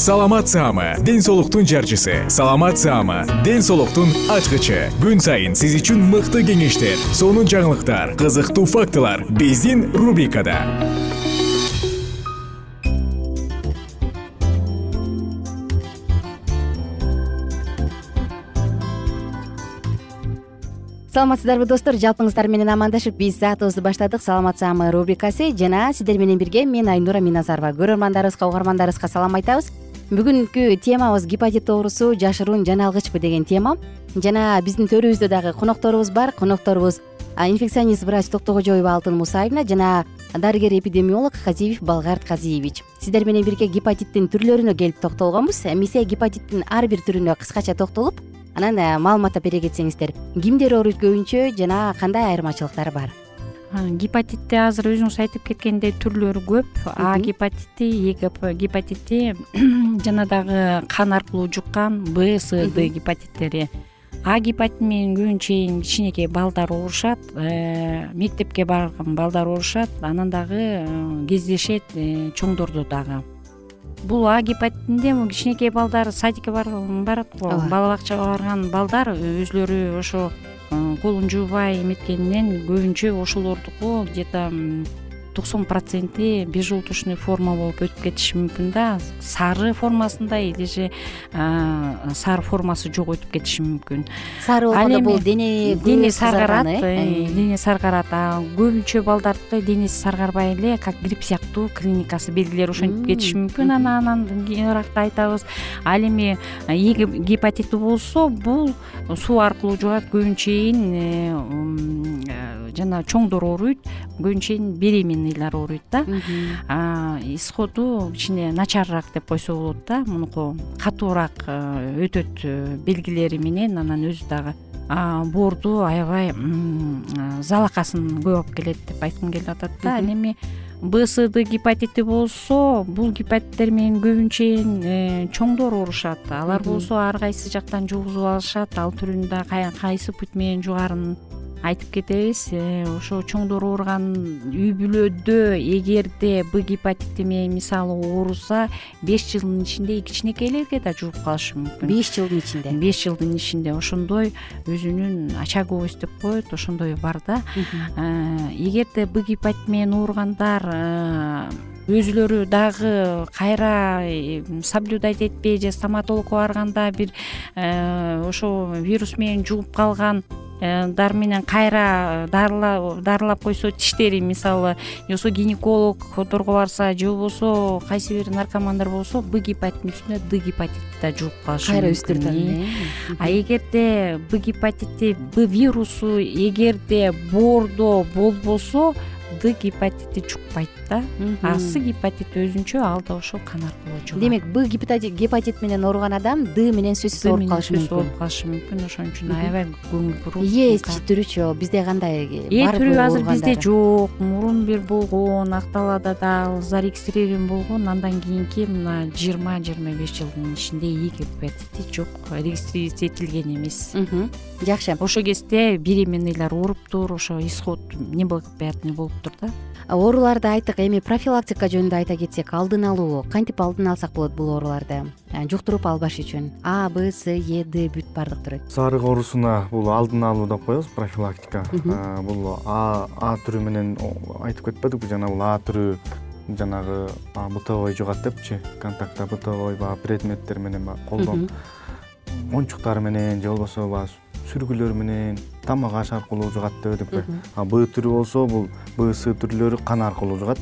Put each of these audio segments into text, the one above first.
саламат саама ден соолуктун жарчысы. Саламат саама ден соолуктун ачкычы. Күн сайын сиз үчүн мыкты кеңештер сонун жаңылыктар кызыктуу фактылар биздин рубрикада. Саламатсыздарбы достор жалпыңыздар менен амандашып биз саатыбызды баштадык. Саламат саамы рубрикасы жана сиздер менен бирге мен айнура миназарова. Көрөрмандарыбызга угармандарыбызга салам айтабыз бүгүнкү темабыз гепатит оорусу жашыруун жаналгычпы деген тема. Жана биздин төрүбүздө дагы конокторубуз бар. Конокторубуз инфекционист врач токтокожоева алтын мусаевна жана дарыгер эпидемиолог казиев балгарт казиевич сиздер менен бирге гепатиттин түрлөрүнө келип токтолгонбуз. Эмесе гепатиттин ар бир түрүнө кыскача токтолуп анан э, маалыматтап бере кетсеңиздер кимдер ооруйт көбүнчө жана кандай айырмачылыктары бар гепатитти азыр өзүңүз айтып кеткендей түрлөрү көп. А гепатити е гепатити жана дагы кан аркылуу жуккан б с д гепатиттери. А гепатити менен көбүнчө кичинекей балдар оорушат э, мектепке барган балдар оорушат анан дагы э, кездешет чоңдордо дагы бул а гепатитинде кичинекей балдар садикке барат го бала бакчага барган балдар өзүлөрү ошо э, колун жуубай эметкенинен көбүнчө ошолордуку где то токсон проценти безжелудочный форма болуп өтүп кетиши мүмкүн да. Сары формасында или же сары формасы жок өтүп кетиши мүмкүн. Сары болгондо бул дене дене саргарат э? дене саргарат. Көбүнчө балдардыкы денеси саргарбай эле как грипп сыяктуу клиникасы белгилери ошентип кетиши мүмкүн. анан анан кийинирээкта айтабыз. Ал эми е гепатити болсо бул суу аркылуу жугат көбүнчө э, э, жана чоңдор ооруйт көбүнчө беременный ооруйт да. Исходу кичине начарыраак деп койсо болот да мунуку катуураак э, өтөт э, белгилери менен анан өзү дагы боорду аябай залакасын көп алып келет деп айткым келип атат да. Ал эми б с д гепатити болсо бул гепатиттер менен көбүнчө э, чоңдор оорушат. Алар болсо ар кайсы жактан жугузуп алышат ал түрүн да кайсы путь менен жугаарын айтып кетебиз э, ошо чоңдор ооруган үй бүлөдө эгерде б гепатити менен мисалы ооруса беш жылдын ичинде кичинекейлерге да жугуп калышы мүмкүн. Беш жылдын ичинде? Беш жылдын ичинде. Ошондой өзүнүн очаговость деп коет ошондой бар да. Э, эгерде б гепатит менен ооругандар э, өзүлөрү дагы кайра соблюдать этпей же стоматологко барганда бир ошо вирус менен жугуп калган дар менен кайра дарылап койсо тиштери мисалы же болбосо гинекологдорго барса же болбосо кайсы бир наркомандар болсо б гепатиттин үстүнө д гепатитти да жугуп калышы мүмкүн кайра үстүртөн э? А эгерде б гепатити б вирусу эгерде боордо болбосо д гепатити жукпайт да. А с гепатити өзүнчө ал да ошол кан аркылуу жугат демек б гепатит менен ооруган адам д менен сөзсүз ооруп калышы мүмкүн. ооруп калышы мүмкүн. Ошон үчүн аябай көңүл буруп ээс түрүчү бизде кандай ээ түрү азыр бизде жок мурун бир болгон ак талаада дагы зарегистрирован болгон. Андан кийинки мына жыйырма жыйырма беш жылдын ичинде и гепатити жок регистрироваться этилген эмес жакшы. Ошол кезде беременныйлар ооруптур ошо исход неблагоприятный болуптур да ооруларды айттык эми профилактика жөнүндө айта кетсек алдын алуу кантип алдын алсак болот бул ооруларды? Жуктуруп албаш үчүн. А б с е д бүт баардык түрү. Сарык оорусуна бул алдын алуу деп коебуз профилактика. Бул а а түрү менен айтып кетпедикпи жана бул а түрү жанагы бытовой жугат депчи? Контактта бытовой баягы предметтер менен баягы колдон. Оюнчуктар менен же болбосо баягы сүргүлөр менен тамак аш аркылуу жугат дебедикпи а б түрү болсо бул б с түрлөрү кан аркылуу жугат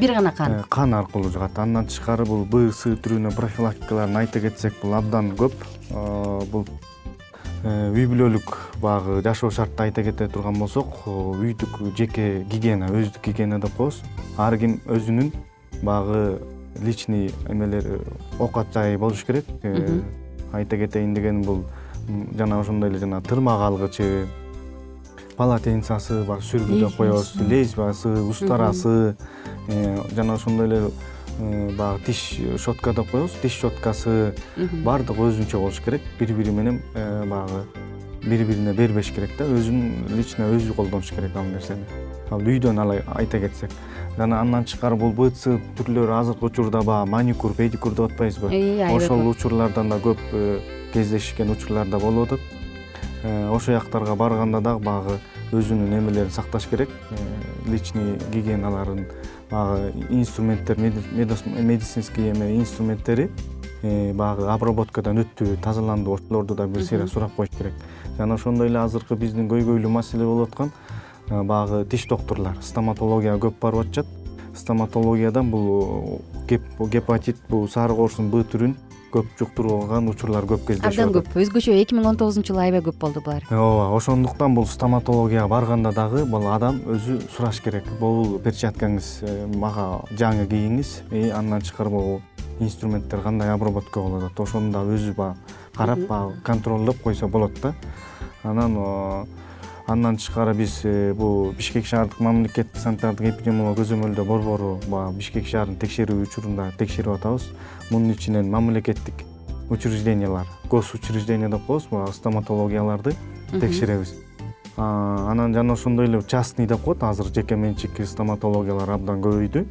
бир гана кан. Э, кан аркылуу жугат андан тышкары бул б с түрүнүн профилактикаларын айта кетсек бул абдан көп. Бул э, үй бүлөлүк баягы жашоо шартты айта кете турган болсок үйдүк жеке гигиена өздүк гигиена деп коебуз. Ар ким өзүнүн баягы личный эмелери оокат жайы болуш керек. Э, айта кетейин дегеним бул жана ошондой эле жана тырмак алгычы полотенцасы баягы сүргү деп коебуз лезвиясы устарасы э, жана ошондой эле э, баягы тиш щетка деп коебуз тиш щеткасы баардыгы өзүнчө болуш керек. Бири бири менен э, баягы бири бирине бербеш керек да өзүнүн лично өзү колдонуш керек ал нерсени. Ал үйдөн ал айта кетсек жана андан тышкары бул б с түрлөрү азыркы учурда баягы маникюр педикюр деп атпайбызбы. Ошол учурлардан да көп кездешкен учурлар да болуп атат э, ошол жактарга барганда дагы баягы өзүнүн эмелерин сакташ керек. Э, личный гигиеналарын баягы инструменттер медицинский эме инструменттери э, баягы обработкадан өттүбү тазаландыбы ошолорду да бир сыйра сурап коюш керек. Жана ошондой эле азыркы биздин көйгөйлүү маселе болуп аткан баягы тиш доктурлар стоматологияга көп барып атышат. Стоматологиядан бул гепатит бул сарык оорусунун б түрүн көп жуктурган учурлар көп кездешип абдан көп. Өзгөчө эки миң он тогузунчу жылы аябай көп болду булар. Ооба ошондуктан бул стоматологияга барганда дагы бул адам өзү сураш керек. Бул перчаткаңыз э, мага жаңы кийиңиз и андан тышкары могу инструменттер кандай обработка болуп атат ошону дагы өзү баягы карап баягы контролдоп койсо болот да. Анан андан тышкары биз э, бул бишкек шаардык мамлекеттик санитардык эпидемиологиялык көзөмөлдөө борбору баягы бишкек шаарын текшерүү учурунда текшерип атабыз. Мунун ичинен мамлекеттик учреждениялар гос учреждение деп коебуз баягы стоматологияларды текшеребиз анан жана ошондой эле частный деп коет азыр жеке менчик стоматологиялар абдан көбөйдү.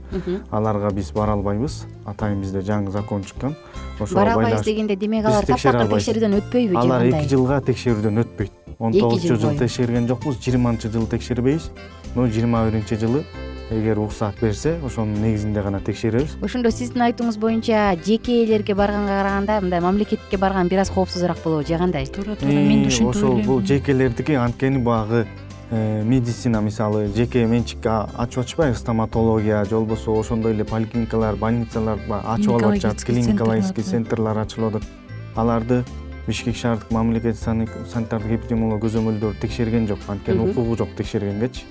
Аларга биз бара албайбыз. Атайын бизде жаңы закон чыккан. Ошого бара албайбыз дегенде демек алар таптакыр текшерүүдөн өтпөйбү же алар эки жылга текшерүүдөн өтпөйт. Он тогузунчу жылы текшерген жокпуз жыйырманчы жылы текшербейбиз. Но жыйырма биринчи жылы эгер уруксаат берсе ошонун негизинде гана текшеребиз. Ошондо сиздин айтууңуз боюнча жекелерге барганга караганда мындай мамлекетикке барган бир аз коопсузураак болобу же кандай? Туура туура мен да ошентип ойлойм. ошол бул жекелердики анткени баягы э, медицина мисалы жеке менчик ачып атышпайбы стоматология же болбосо ошондой эле поликлиникалар больницалар баягы ачып алып атышат клиникологический центрлар ачылып атат. Аларды бишкек шаардык мамлекеттик санитардык эпидемиологиялык көзөмөлдөр текшерген жок анткени укугу жок текшергенгечи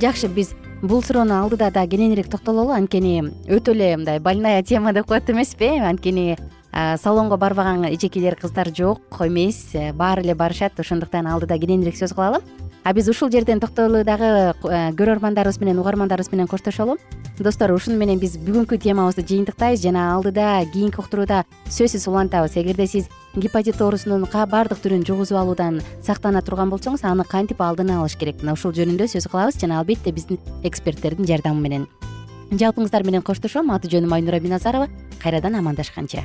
жакшы биз бул суроону алдыда дагы кененирээк токтололу. Анткени өтө эле мындай больная тема деп коет эмеспи анткени салонго барбаган эжекелер кыздар жок эмес баары эле барышат. Ошондуктан алдыда кененирээк сөз кылалы а биз ушул жерден токтоло дагы э, көрөрмандарыбыз менен угармандарыбыз менен коштошолу достор ушуну менен биз бүгүнкү темабызды жыйынтыктайбыз. Жана алдыда кийинки уктурууда сөзсүз улантабыз. Эгерде сиз гепатит оорусунун баардык түрүн жугузуп алуудан сактана турган болсоңуз аны кантип алдын алыш керек? Мына ушул жөнүндө сөз кылабыз жана албетте биздин эксперттердин жардамы менен. Жалпыңыздар менен коштошом. Аты жөнүм айнура миназарова кайрадан амандашканча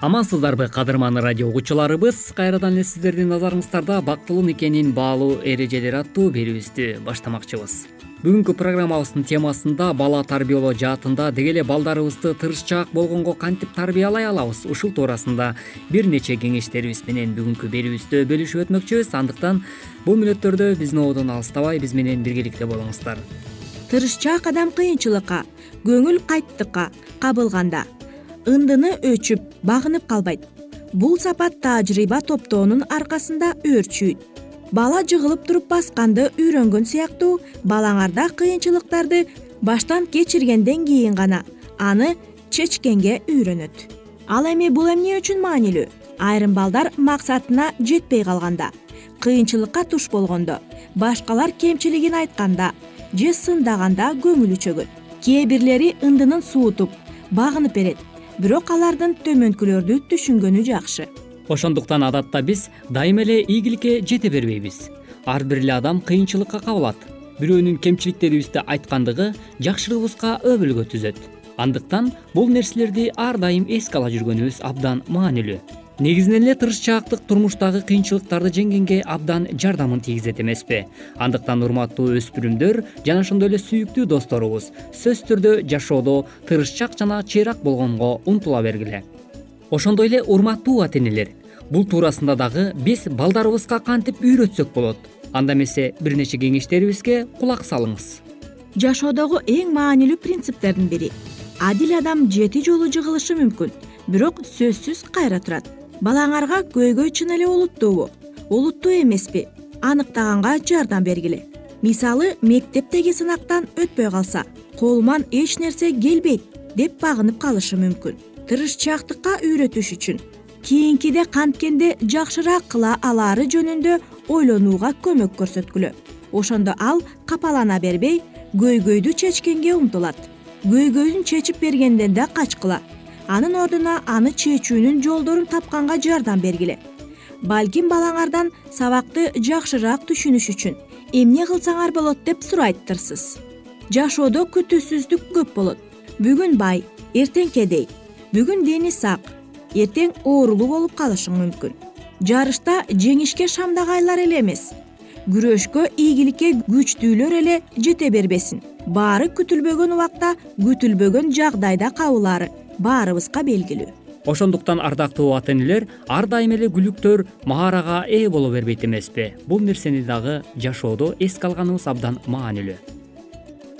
амансыздарбы кадырман радио угуучуларыбыз. Кайрадан эле сиздердин назарыңыздарда бактылуу никенин баалуу эрежелери аттуу берүүбүздү баштамакчыбыз. Бүгүнкү программабыздын темасында бала тарбиялоо жаатында деги эле балдарыбызды тырышчаак болгонго кантип тарбиялай алабыз? Ушул туурасында бир нече кеңештерибиз менен бүгүнкү берүүбүздө бөлүшүп өтмөкчүбүз. Андыктан бул мүнөттөрдө биздин ободон алыстабай биз менен биргеликте болуңуздар. Тырышчаак адам кыйынчылыкка көңүл кайттыкка кабылганда ындыны өчүп багынып калбайт. Бул сапат таажрыйба топтоонун аркасында өөрчүйт бала жыгылып туруп басканды үйрөнгөн сыяктуу балаңарда кыйынчылыктарды баштан кечиргенден кийин гана аны чечкенге үйрөнөт. Ал эми бул эмне үчүн маанилүү? Айрым балдар максатына жетпей калганда кыйынчылыкка туш болгондо башкалар кемчилигин айтканда же сындаганда көңүлү чөгөт. Кээ бирлери ындынын суутуп багынып берет бирок алардын төмөнкүлөрдү түшүнгөнү жакшы. Ошондуктан адатта биз дайыма эле ийгиликке жете бербейбиз. Ар бир эле адам кыйынчылыкка кабылат. Бирөөнүн кемчиликтерибизди айткандыгы жакшылыгыбызга өбөлгө түзөт. Андыктан бул нерселерди ар дайым эске ала жүргөнүбүз абдан маанилүү негизинен эле тырышчаактык турмуштагы кыйынчылыктарды жеңгенге абдан жардамын тийгизет эмеспи. Андыктан урматтуу өспүрүмдөр жана ошондой эле сүйүктүү досторубуз сөзсүз түрдө жашоодо тырышчаак жана чыйрак болгонго умтула бергиле. Ошондой эле урматтуу ата энелер бул туурасында дагы биз балдарыбызга кантип үйрөтсөк болот? Анда эмесе бир нече кеңештерибизге кулак салыңыз. Жашоодогу эң маанилүү принциптердин бири. Адил адам жети жолу жыгылышы мүмкүн бирок сөзсүз кайра турат балаңарга көйгөй чын эле олуттуубу олуттуу эмеспи. Аныктаганга жардам бергиле. Мисалы мектептеги сынактан өтпөй калса колуман эч нерсе келбейт деп багынып калышы мүмкүн. Тырышчаактыкка үйрөтүш үчүн. Кийинкиде канткенде жакшыраак кыла алаары жөнүндө ойлонууга көмөк көрсөткүлө. Ошондо ал капалана бербей көйгөйдү чечкенге умтулат. Көйгөйүн чечип бергенден да качкыла анын ордуна аны чечүүнүн жолдорун тапканга жардам бергиле. Балким балаңардан сабакты жакшыраак түшүнүш үчүн эмне кылсаңар болот деп сурайттырсыз. Жашоодо күтүүсүздүк көп болот. Бүгүн бай эртең кедей бүгүн дени сак эртең оорулуу болуп калышың мүмкүн. Жарышта жеңишке шамдагайлар эле эмес. Күрөшкө ийгиликке күчтүүлөр эле жете бербесин баары күтүлбөгөн убакта күтүлбөгөн жагдайда кабылаары баарыбызга белгилүү. Ошондуктан ардактуу ата энелер ар дайым эле күлүктөр маарага ээ боло бербейт эмеспи. Бул нерсени дагы жашоодо эске алганыбыз абдан маанилүү.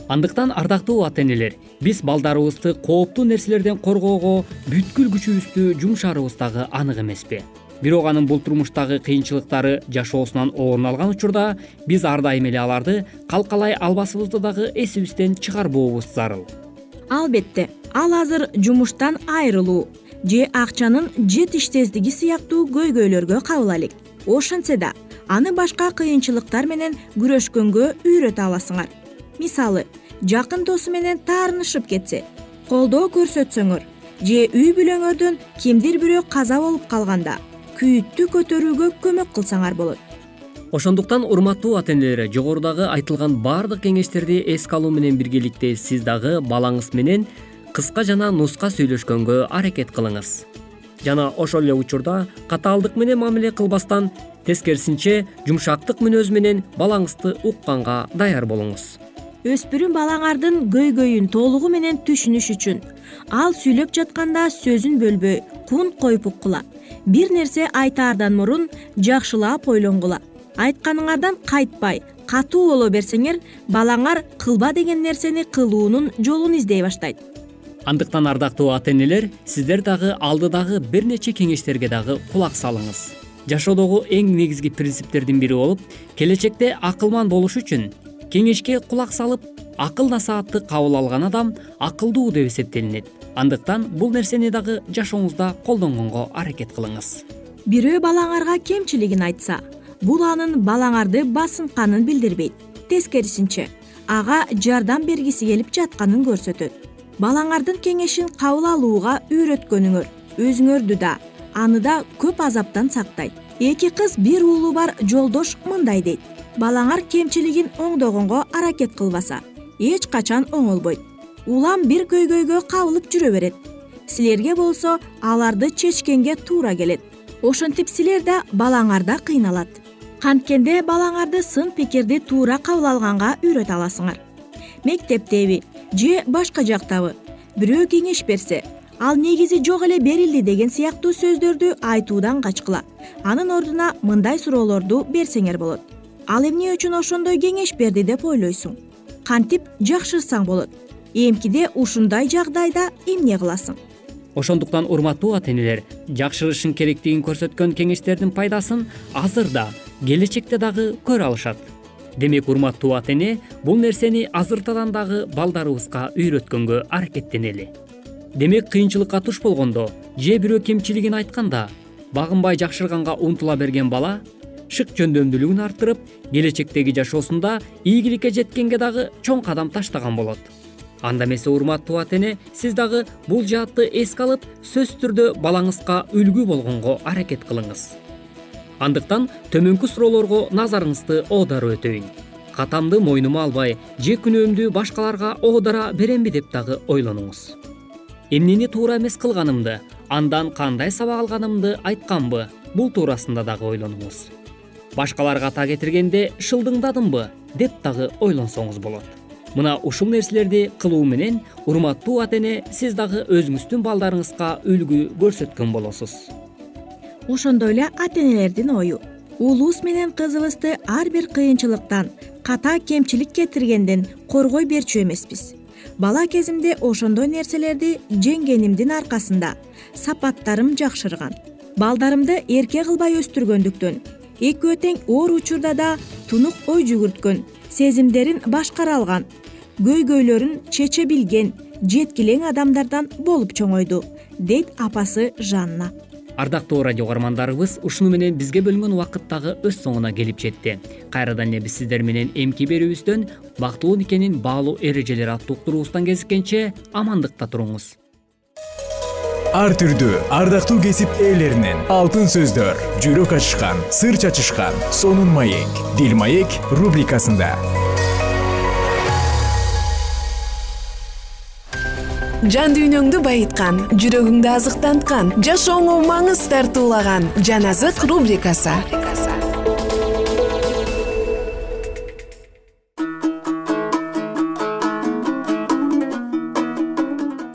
Андыктан ардактуу ата энелер биз балдарыбызды кооптуу нерселерден коргоого бүткүл күчүбүздү жумшаарыбыз дагы анык эмеспи бирок анын бул турмуштагы кыйынчылыктары жашоосунан орун алган учурда биз ар дайым эле аларды калкалай албасыбызды дагы эсибизден чыгарбообуз зарыл. Албетте ал азыр жумуштан айрылуу же акчанын жетиштездиги сыяктуу көйгөйлөргө кабыла элек ошентсе да аны башка кыйынчылыктар менен күрөшкөнгө үйрөтө аласыңар. Мисалы жакын досу менен таарынышып кетсе колдоо көрсөтсөңөр же үй бүлөңөрдөн кимдир бирөө каза болуп калганда күйүттү көтөрүүгө көмөк кылсаңар болот. Ошондуктан урматтуу ата энелер жогорудагы айтылган баардык кеңештерди эске алуу менен биргеликте сиз дагы балаңыз менен кыска жана нуска сүйлөшкөнгө аракет кылыңыз. Жана ошол эле учурда катаалдык менен мамиле кылбастан тескерисинче жумшактык мүнөз менен балаңызды укканга даяр болуңуз. Өспүрүм балаңардын көйгөйүн толугу менен түшүнүш үчүн ал сүйлөп жатканда сөзүн бөлбөй кунт коюп уккула бир нерсе айтаардан мурун жакшылап ойлонгула. Айтканыңардан кайтпай катуу боло берсеңер балаңар кылба деген нерсени кылуунун жолун издей баштайт. Андыктан ардактуу ата энелер сиздер дагы алдыдагы бир нече кеңештерге дагы кулак салыңыз. Жашоодогу эң негизги принциптердин бири болуп келечекте акылман болуш үчүн кеңешке кулак салып акыл насаатты кабыл алган адам акылдуу деп эсептелинет андыктан бул нерсени дагы жашооңузда колдонгонго аракет кылыңыз. Бирөө балаңарга кемчилигин айтса бул анын балаңарды басынтканын билдирбейт. Тескерисинче ага жардам бергиси келип жатканын көрсөтөт. Балаңардын кеңешин кабыл алууга үйрөткөнүңөр өзүңөрдү да аны да көп азаптан сактайт. Эки кыз бир уулу бар жолдош мындай дейт. Балаңар кемчилигин оңдогонго аракет кылбаса эч качан оңолбойт улам бир көйгөйгө кабылып жүрө берет. Силерге болсо аларды чечкенге туура келет. Ошентип силер да балаңар да кыйналат. Канткенде балаңарды сын пикирди туура кабыл алганга үйрөтө аласыңар. Мектептеби же башка жактабы бирөө кеңеш берсе ал негизи жок эле берилди деген сыяктуу сөздөрдү айтуудан качкыла. Анын ордуна мындай суроолорду берсеңер болот. Ал эмне үчүн ошондой кеңеш берди деп ойлойсуң? Кантип жакшырсаң болот эмкиде ушундай жагдайда эмне кыласың? Ошондуктан урматтуу ата энелер жакшырышың керектигин көрсөткөн кеңештердин пайдасын азыр да келечекте дагы көрө алышат. Демек урматтуу ата эне бул нерсени азыртадан дагы балдарыбызга үйрөткөнгө аракеттенели. Демек кыйынчылыкка туш болгондо же бирөө кемчилигин айтканда багынбай жакшырганга умтула берген бала шык жөндөмдүүлүгүн арттырып келечектеги жашоосунда ийгиликке жеткенге дагы чоң кадам таштаган болот анда эмесе урматтуу ата эне сиз дагы бул жаатты эске алып сөзсүз түрдө балаңызга үлгү болгонго аракет кылыңыз. Андыктан төмөнкү суроолорго назарыңызды оодарып өтөйүн. Катамды мойнума албай же күнөөмдү башкаларга оодара беремби деп дагы ойлонуңуз. Эмнени туура эмес кылганымды андан кандай сабак алганымды айтканбы бул туурасында дагы ойлонуңуз. Башкаларга так этиргенде шылдыңдадымбы деп дагы ойлонсоңуз болот мына ушул нерселерди кылуу менен урматтуу ата эне сиз дагы өзүңүздүн балдарыңызга үлгү көрсөткөн болосуз. Ошондой эле ата энелердин ою. Уулубуз менен кызыбызды ар бир кыйынчылыктан ката кемчилик кетиргенден коргой берчү эмеспиз. Бала кезимде ошондой нерселерди жеңгенимдин аркасында сапаттарым жакшырган. Балдарымды эрке кылбай өстүргөндүктөн экөө тең оор учурда да тунук ой жүгүрткөн сезимдерин башкара алган көйгөйлөрүн чече билген жеткилең адамдардан болуп чоңойду дейт апасы жанна. Ардактуу радио угармандарыбыз ушуну менен бизге бөлүнгөн убакыт дагы өз соңуна келип жетти. Кайрадан эле биз сиздер менен эмки берүүбүздөн бактылуу никенин баалуу эрежелери аттуу уктуруубуздан кезишкенче амандыкта туруңуз. Ар түрдүү ардактуу кесип ээлеринен алтын сөздөр жүрөк ачышкан сыр чачышкан сонун маек дил маек рубрикасында жан дүйнөңдү байыткан жүрөгүңдү азыктанткан жашооңо маңыз тартуулаган жан азык рубрикасы.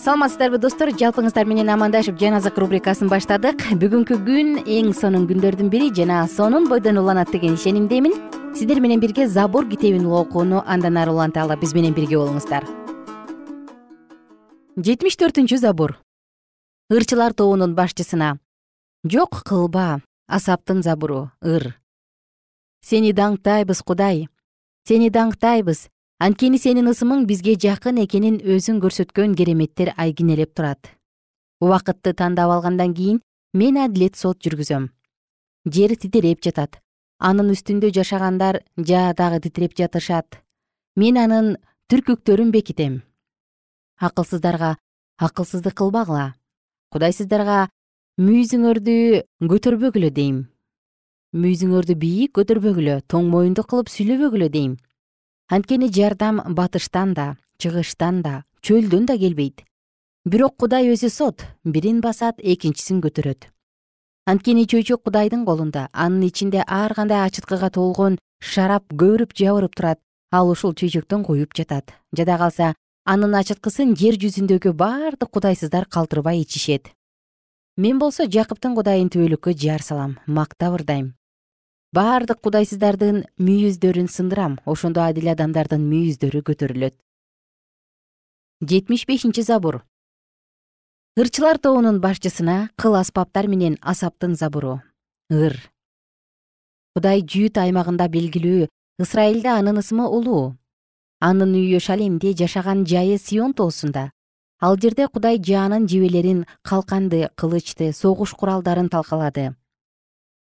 Саламатсыздарбы достор. Жалпыңыздар менен амандашып жан азык рубрикасын баштадык. Бүгүнкү күн эң сонун күндөрдүн бири жана сонун бойдон уланат деген ишенимдемин. Сиздер менен бирге забур китебин окууну андан ары уланталы биз менен бирге болуңуздар жетимиш төртүнчү забур. Ырчылар тобунун башчысына. Жок кылба асаптын забуру ыр. Сени даңктайбыз кудай. Сени даңктайбыз. Анткени сенин ысымың бизге жакын экенин өзүң көрсөткөн кереметтер айгинелеп турат. Убакытты тандап алгандан кийин мен адилет сот жүргүзөм. Жер титиреп жатат. Анын үстүндө жашагандар жаа дагы титиреп жатышат. Мен анын түркүктөрүн бекитем акылсыздарга акылсыздык кылбагыла. Кудай сиздерга мүйүзүңөрдү көтөрбөгүлө дейм. Мүйүзүңөрдү бийик көтөрбөгүлө тоң моюндук кылып сүйлөбөгүлө дейм. Анткени жардам батыштан да чыгыштан да чөлдөн да келбейт. Бирок кудай өзү сот бирин басат экинчисин көтөрөт. Анткени чөйчөк кудайдын колунда анын ичинде ар кандай ачыткыга толгон шарап көбүрүп жабырып турат ал ушул чөйчөктөн куюп жатат. Жада калса анын ачыткысын жер жүзүндөгү баардык кудайсыздар калтырбай ичишет. Мен болсо жакыптын кудайын түбөлүккө жар салам мактап ырдайм баардык кудайсыздардын мүйүздөрүн сындырам ошондо адил адамдардын мүйүздөрү көтөрүлөт. Жетимиш бешинчи забур. Ырчылар тобунун башчысына кыл аспаптар менен асаптын забуру. Ыр. Кудай жүйүт аймагында белгилүү ысрайылда анын ысымы улуу анын үйү шалемде жашаган жайы сион тоосунда ал жерде кудай жаанын жебелерин калканды кылычты согуш куралдарын талкалады.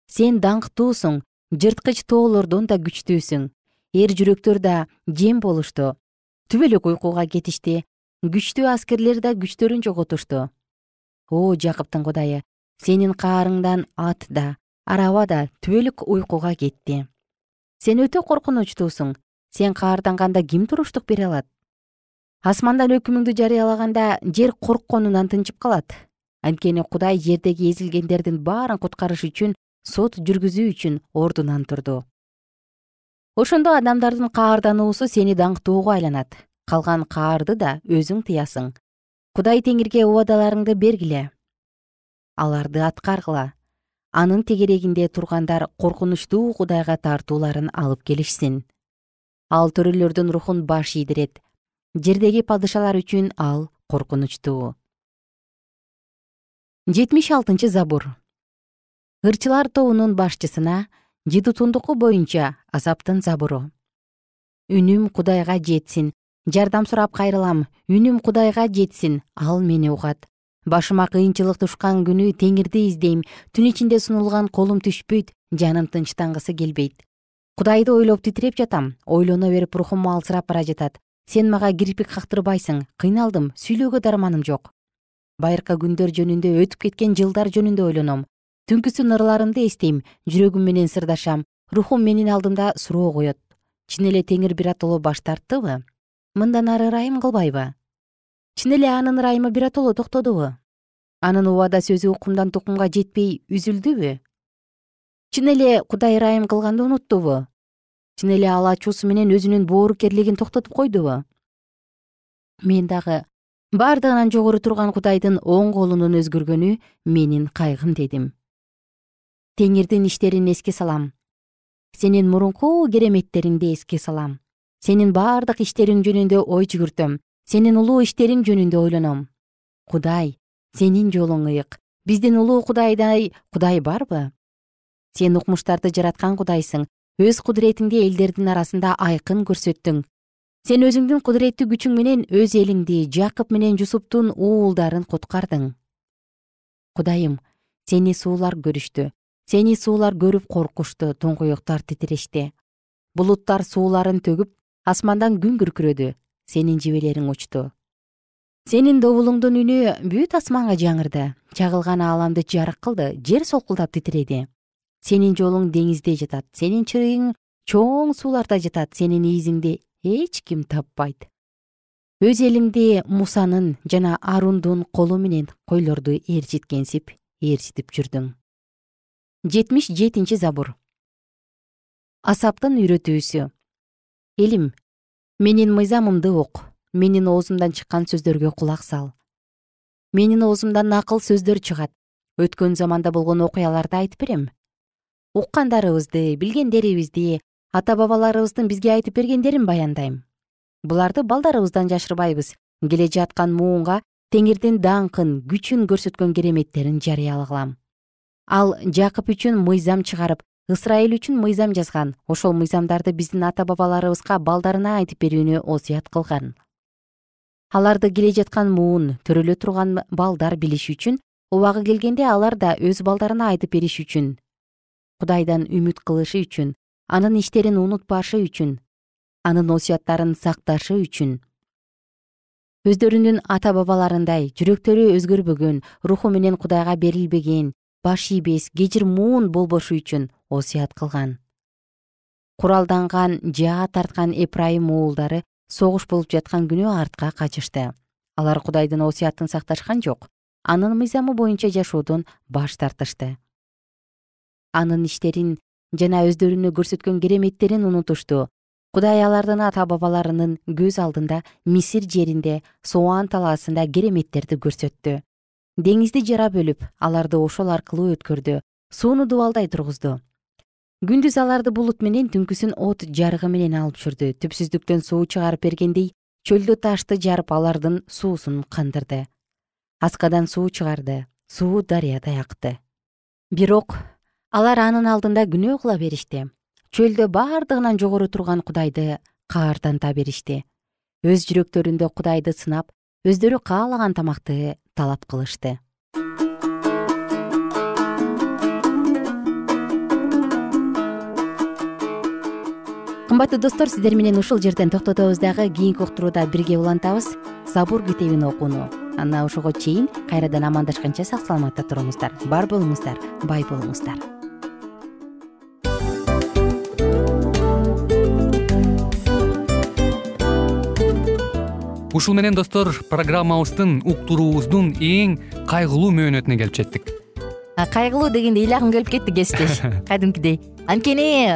Сен даңктуусуң жырткыч тоолордон да күчтүүсүң эр жүрөктөр да жем болушту. Түбөлүк уйкуга кетишти. Күчтүү аскерлер да күчтөрүн жоготушту. О жакыптын кудайы сенин каарыңдан ат да араба да түбөлүк уйкуга кетти. Сен өтө коркунучтуусуң сен каарданганда ким туруштук бере алат? Асмандан өкүмүңдү жарыялаганда жер коркконунан тынчып калат. Анткени кудай жердеги эзилгендердин баарын куткарыш үчүн сот жүргүзүү үчүн ордунан турду. Ошондо адамдардын каардануусу сени даңктоого айланат. Калган каарды да өзүң тыясың. Кудай теңирге убадаларыңды бергиле. Аларды аткаргыла. Анын тегерегинде тургандар коркунучтуу кудайга тартууларын алып келишсин ал төрөлөрдүн рухун баш ийдирет. Жердеги падышалар үчүн ал коркунучтуу. Жетимиш алтынчы забур. Ырчылар тобунун башчысына жидутундуку боюнча азаптын забуру. Үнүм кудайга жетсин жардам сурап кайрылам үнүм кудайга жетсин ал мени угат. Башыма кыйынчылык тушкан күнү теңирди издейм түн ичинде сунулган колум түшпөйт жаным тынчтангысы келбейт кудайды ойлоп титиреп жатам ойлоно берип рухум алсырап бара жатат. Сен мага кирпик кактырбайсың кыйналдым сүйлөөгө дарманым жок. Байыркы күндөр жөнүндө өтүп кеткен жылдар жөнүндө ойлоном. Түнкүсүн ырларымды эстейм жүрөгүм менен сырдашам рухум менин алдымда суроо коет. Чын эле теңир биротоло баш тарттыбы? Мындан ары ырайым кылбайбы? Чын эле анын ырайымы биротоло токтодубу? Анын убада сөзү укумдан тукумга жетпей үзүлдүбү чын эле кудай ырайым кылганды унуттубу чын эле ал ачуусу менен өзүнүн боорукерлигин токтотуп койдубу? Мен дагы бардыгынан жогору турган кудайдын оң колунун өзгөргөнү менин кайгым дедим. Теңирдин иштерин эске салам. Сенин мурунку кереметтериңди эске салам. Сенин бардык иштериң жөнүндө ой жүгүртөм. Сенин улуу иштериң жөнүндө ойлоном. Кудай сенин жолуң ыйык. Биздин улуу кудайдай кудай барбы сен укмуштарды жараткан кудайсың. Өз кудуретиңди элдердин арасында айкын көрсөттүң. Сен өзүңдүн кудуреттүү күчүң менен өз элиңди жакып менен жусуптун уулдарын куткардың кудайым сени суулар көрүштү. Сени суулар көрүп коркушту туңгуюктар титирешти. Булуттар сууларын төгүп асмандан күн күркүрөдү. Сенин жебелериң учту. Сенин добулуңдун үнү бүт асманга жаңырды. Чагылган ааламды жарык кылды жер солкулдап титиреди сенин жолуң деңизде жатат сенин чырыйың чоң сууларда жатат сенин ийизиңди эч ким таппайт. Өз элиңди мусанын жана арундун колу менен койлорду ээрчиткенсип ээрчитип жүрдүң. Жетимиш жетинчи забур. Асаптын үйрөтүүсү. Элим менин мыйзамымды ук менин оозумдан чыккан сөздөргө кулак сал. Менин оозумдан накыл сөздөр чыгат. Өткөн заманда болгон окуяларды айтып берем уккандарыбызды билгендерибизди ата бабаларыбыздын бизге айтып бергендерин баяндайм. Буларды балдарыбыздан жашырбайбыз. Келе жаткан муунга теңирдин даңкын күчүн көрсөткөн кереметтерин жарыяла кылам ал жакып үчүн мыйзам чыгарып ысрайыл үчүн мыйзам жазган ошол мыйзамдарды биздин ата бабаларыбызга балдарына айтып берүүнү осуят кылган. Аларды келе жаткан муун төрөлө турган балдар билиш үчүн убагы келгенде алар да өз балдарына айтып бериш үчүн кудайдан үмүт кылышы үчүн анын иштерин унутпашы үчүн анын осуяттарын сакташы үчүн. Өздөрүнүн ата бабаларындай жүрөктөрү өзгөрбөгөн руху менен кудайга берилбеген баш ийбес кежир муун болбошу үчүн осуят кылган. Куралданган жаа тарткан эпрайым уулдары согуш болуп жаткан күнү артка качышты. Алар кудайдын осуятын сакташкан жок анын мыйзамы боюнча жашоодон баш тартышты анын иштерин жана өздөрүнө көрсөткөн кереметтерин унутушту. Кудай алардын ата бабаларынын көз алдында мисир жеринде соан талаасында кереметтерди көрсөттү. Деңизди жара бөлүп аларды ошол аркылуу өткөрдү сууну дубалдай тургузду. Күндүз аларды булут менен түнкүсүн от жарыгы менен алып жүрдү. Түпсүздүктөн суу чыгарып бергендей чөлдө ташты жарып алардын суусун кандырды. Аскадан суу чыгарды суу дарыядай акты бирок алар анын алдында күнөө кыла беришти. Чөлдө бардыгынан жогору турган кудайды каартанта беришти. Өз жүрөктөрүндө кудайды сынап өздөрү каалаган тамакты талап кылышты. Кымбаттуу достор сиздер менен ушул жерден токтотобуз дагы кийинки уктурууда бирге улантабыз. Забур китебин окууну. Ана ошого чейин кайрадан амандашканча сак саламатта туруңуздар. Бар болуңуздар бай болуңуздар ушул менен достор программабыздын уктуруубуздун эң кайгылуу мөөнөтүнө келип жеттик. Кайгылуу дегенде ыйлагым келип кетти кесиптеш. Кадимкидей. Анткени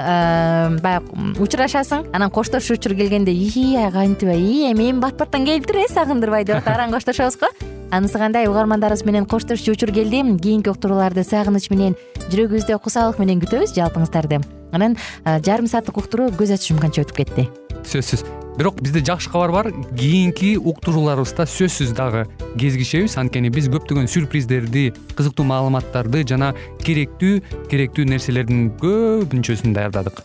баягы учурашасың анан коштошуу учур келгенде ии кантип ии эми бат баттан келиптир э сагындырбай деп атып араң коштошобуз го. Анысы кандай угармандарыбыз менен коштошчу учур келди. Кийинки уктурууларды сагыныч менен жүрөгүбүздө кусалык менен күтөбүз жалпыңыздарды анан жарым сааттык уктуруу көз ачып жумканча өтүп кетти. Сөзсүз. Бирок бизде жакшы кабар бар. Кийинки уктурууларыбызда сөзсүз дагы кезигишебиз. Анткени биз көптөгөн сюрприздерди кызыктуу маалыматтарды жана керектүү керектүү нерселердин көпүнчөсүн даярдадык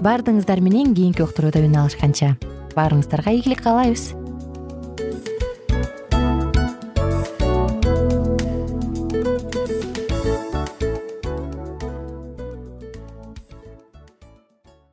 баардыгыңыздар менен кийинки уктурууда үн алышканча. Баарыңыздарга ийгилик каалайбыз